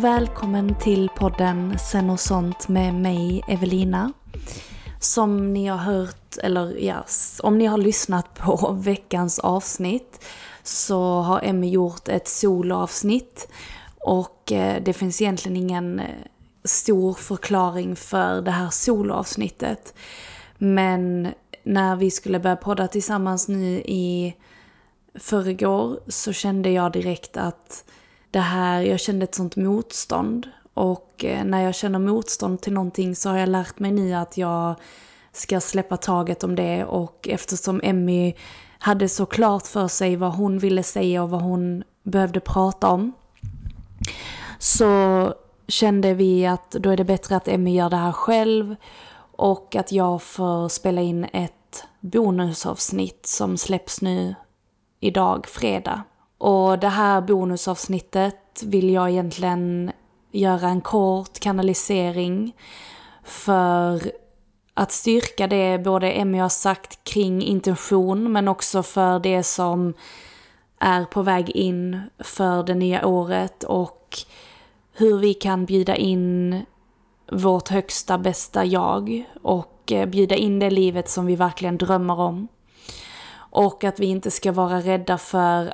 Välkommen till podden Sen och sånt med mig Evelina. Som ni har hört, eller ja, om ni har lyssnat på veckans avsnitt så har Emmy gjort ett soloavsnitt och eh, det finns egentligen ingen eh, stor förklaring för det här soloavsnittet. Men när vi skulle börja podda tillsammans nu i förrgår så kände jag direkt att det här, jag kände ett sånt motstånd. Och eh, när jag känner motstånd till någonting så har jag lärt mig nu att jag ska släppa taget om det. Och eftersom Emmy hade så klart för sig vad hon ville säga och vad hon behövde prata om. Så kände vi att då är det bättre att Emmy gör det här själv. Och att jag får spela in ett bonusavsnitt som släpps nu idag, fredag. Och det här bonusavsnittet vill jag egentligen göra en kort kanalisering för att styrka det både Emmy har sagt kring intention men också för det som är på väg in för det nya året och hur vi kan bjuda in vårt högsta bästa jag och eh, bjuda in det livet som vi verkligen drömmer om. Och att vi inte ska vara rädda för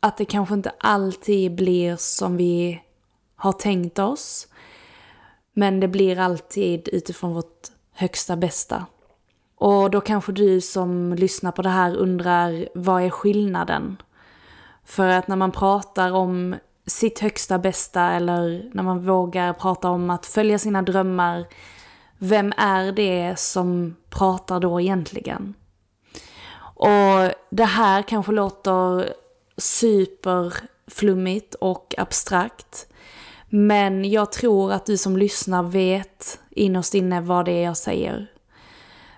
att det kanske inte alltid blir som vi har tänkt oss. Men det blir alltid utifrån vårt högsta bästa. Och då kanske du som lyssnar på det här undrar, vad är skillnaden? För att när man pratar om sitt högsta bästa eller när man vågar prata om att följa sina drömmar, vem är det som pratar då egentligen? Och det här kanske låter superflummigt och abstrakt. Men jag tror att du som lyssnar vet innerst inne vad det är jag säger.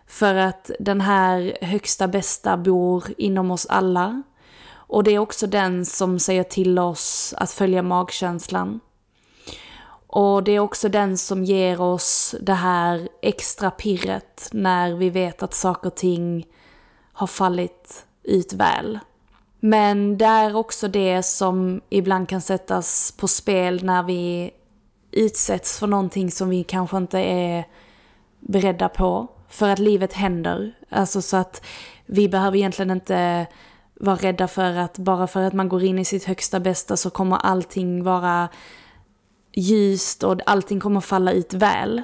För att den här högsta bästa bor inom oss alla. Och det är också den som säger till oss att följa magkänslan. Och det är också den som ger oss det här extra pirret när vi vet att saker och ting har fallit ut väl. Men det är också det som ibland kan sättas på spel när vi utsätts för någonting som vi kanske inte är beredda på. För att livet händer. Alltså så att vi behöver egentligen inte vara rädda för att bara för att man går in i sitt högsta bästa så kommer allting vara ljust och allting kommer falla ut väl.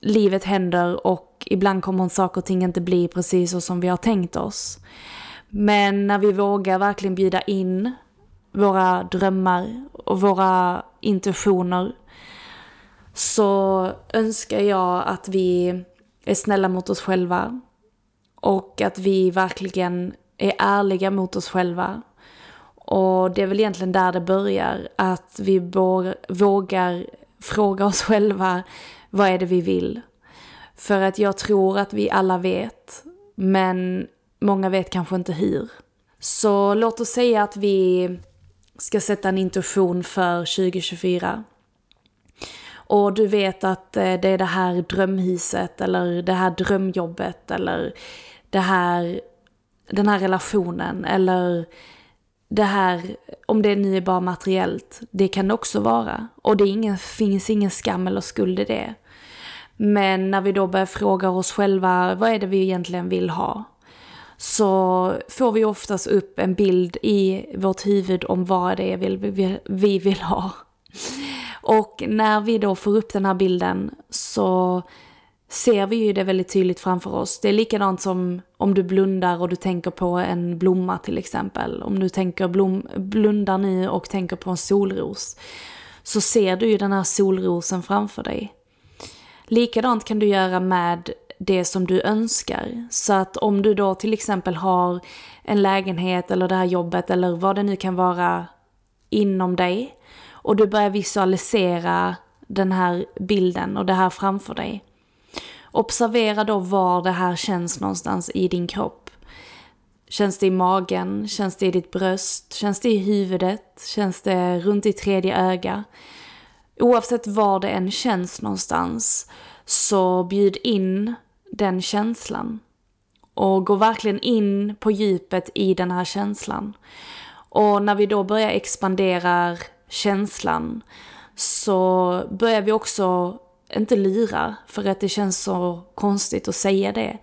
Livet händer och ibland kommer saker och ting inte bli precis så som vi har tänkt oss. Men när vi vågar verkligen bjuda in våra drömmar och våra intentioner så önskar jag att vi är snälla mot oss själva och att vi verkligen är ärliga mot oss själva. Och det är väl egentligen där det börjar, att vi vågar fråga oss själva vad är det vi vill? För att jag tror att vi alla vet, men många vet kanske inte hur. Så låt oss säga att vi ska sätta en intention för 2024. Och du vet att eh, det är det här drömhuset eller det här drömjobbet eller det här, den här relationen eller det här, om det nu är bara materiellt, det kan det också vara. Och det ingen, finns ingen skam eller skuld i det. Men när vi då börjar fråga oss själva, vad är det vi egentligen vill ha? Så får vi oftast upp en bild i vårt huvud om vad det är vi vill ha. Och när vi då får upp den här bilden så ser vi ju det väldigt tydligt framför oss. Det är likadant som om du blundar och du tänker på en blomma till exempel. Om du tänker blom, blundar nu och tänker på en solros så ser du ju den här solrosen framför dig. Likadant kan du göra med det som du önskar. Så att om du då till exempel har en lägenhet eller det här jobbet eller vad det nu kan vara inom dig och du börjar visualisera den här bilden och det här framför dig. Observera då var det här känns någonstans i din kropp. Känns det i magen? Känns det i ditt bröst? Känns det i huvudet? Känns det runt i tredje öga? Oavsett var det än känns någonstans så bjud in den känslan. Och går verkligen in på djupet i den här känslan. Och när vi då börjar expandera känslan så börjar vi också inte lura för att det känns så konstigt att säga det.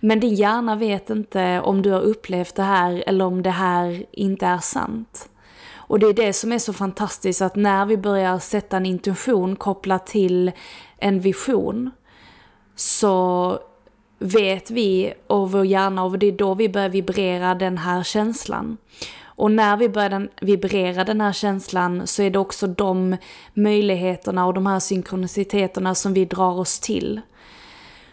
Men din hjärna vet inte om du har upplevt det här eller om det här inte är sant. Och det är det som är så fantastiskt att när vi börjar sätta en intention kopplat till en vision så vet vi och vår hjärna och det är då vi börjar vibrera den här känslan. Och när vi börjar vibrera den här känslan så är det också de möjligheterna och de här synkroniciteterna som vi drar oss till.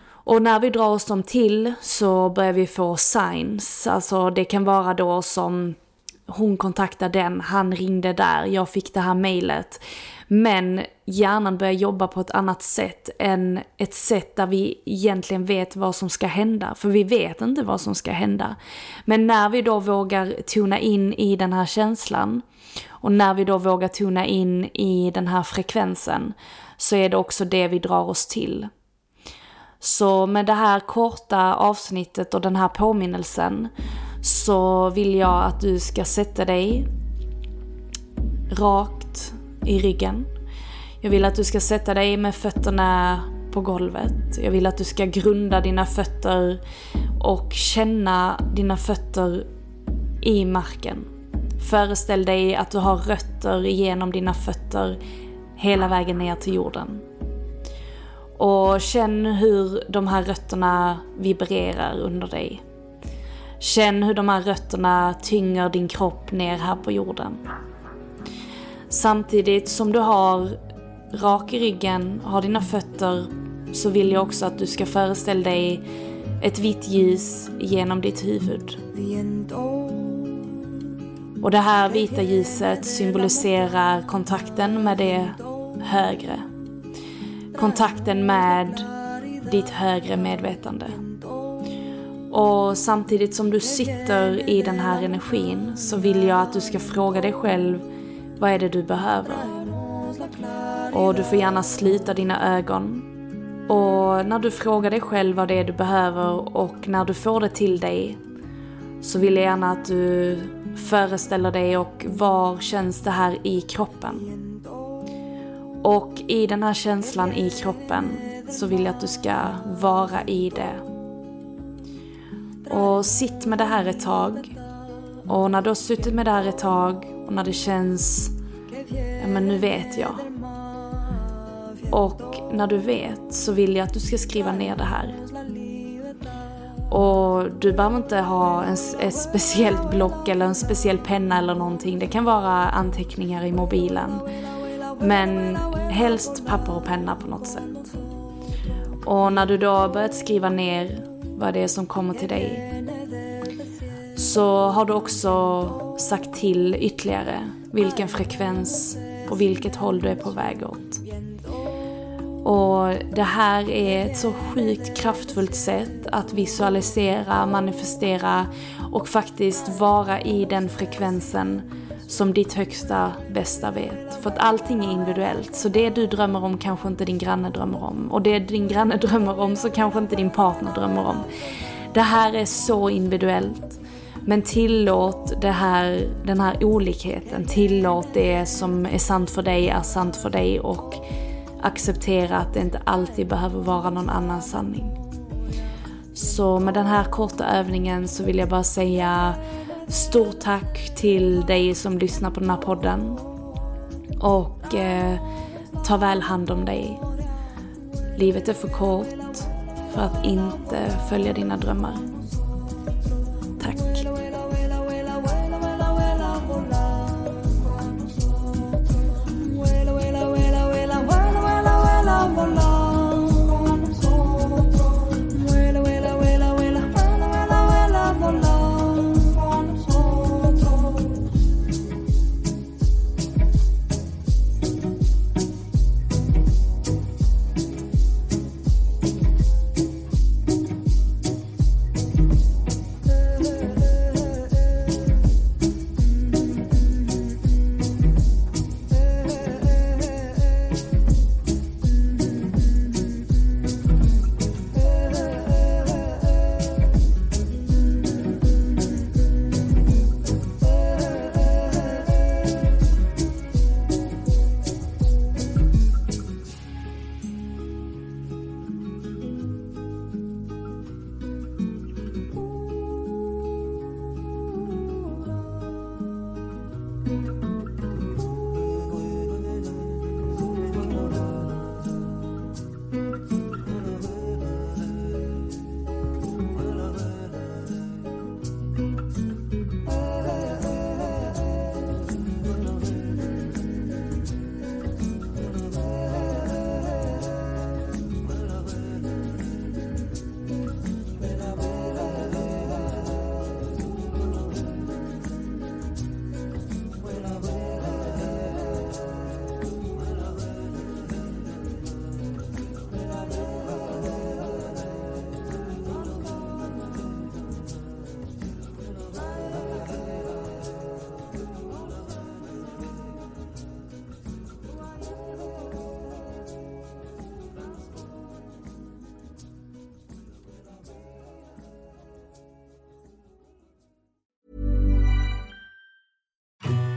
Och när vi drar oss dem till så börjar vi få signs, alltså det kan vara då som hon kontaktade den, han ringde där, jag fick det här mejlet. Men hjärnan börjar jobba på ett annat sätt än ett sätt där vi egentligen vet vad som ska hända. För vi vet inte vad som ska hända. Men när vi då vågar tona in i den här känslan och när vi då vågar tona in i den här frekvensen så är det också det vi drar oss till. Så med det här korta avsnittet och den här påminnelsen så vill jag att du ska sätta dig rakt i ryggen. Jag vill att du ska sätta dig med fötterna på golvet. Jag vill att du ska grunda dina fötter och känna dina fötter i marken. Föreställ dig att du har rötter genom dina fötter hela vägen ner till jorden. Och känn hur de här rötterna vibrerar under dig. Känn hur de här rötterna tynger din kropp ner här på jorden. Samtidigt som du har rak i ryggen, har dina fötter, så vill jag också att du ska föreställa dig ett vitt ljus genom ditt huvud. Och det här vita ljuset symboliserar kontakten med det högre. Kontakten med ditt högre medvetande. Och samtidigt som du sitter i den här energin så vill jag att du ska fråga dig själv vad är det du behöver? Och du får gärna slita dina ögon. Och när du frågar dig själv vad det är du behöver och när du får det till dig så vill jag gärna att du föreställer dig och var känns det här i kroppen? Och i den här känslan i kroppen så vill jag att du ska vara i det. Och sitt med det här ett tag. Och när du har suttit med det här ett tag och när det känns, ja men nu vet jag. Och när du vet så vill jag att du ska skriva ner det här. Och du behöver inte ha en, ett speciellt block eller en speciell penna eller någonting. Det kan vara anteckningar i mobilen. Men helst papper och penna på något sätt. Och när du då har börjat skriva ner vad det är som kommer till dig så har du också sagt till ytterligare vilken frekvens och vilket håll du är på väg åt. Och det här är ett så sjukt kraftfullt sätt att visualisera, manifestera och faktiskt vara i den frekvensen som ditt högsta bästa vet. För att allting är individuellt. Så det du drömmer om kanske inte din granne drömmer om. Och det din granne drömmer om så kanske inte din partner drömmer om. Det här är så individuellt. Men tillåt det här, den här olikheten. Tillåt det som är sant för dig är sant för dig och acceptera att det inte alltid behöver vara någon annan sanning. Så med den här korta övningen så vill jag bara säga stort tack till dig som lyssnar på den här podden. Och eh, ta väl hand om dig. Livet är för kort för att inte följa dina drömmar.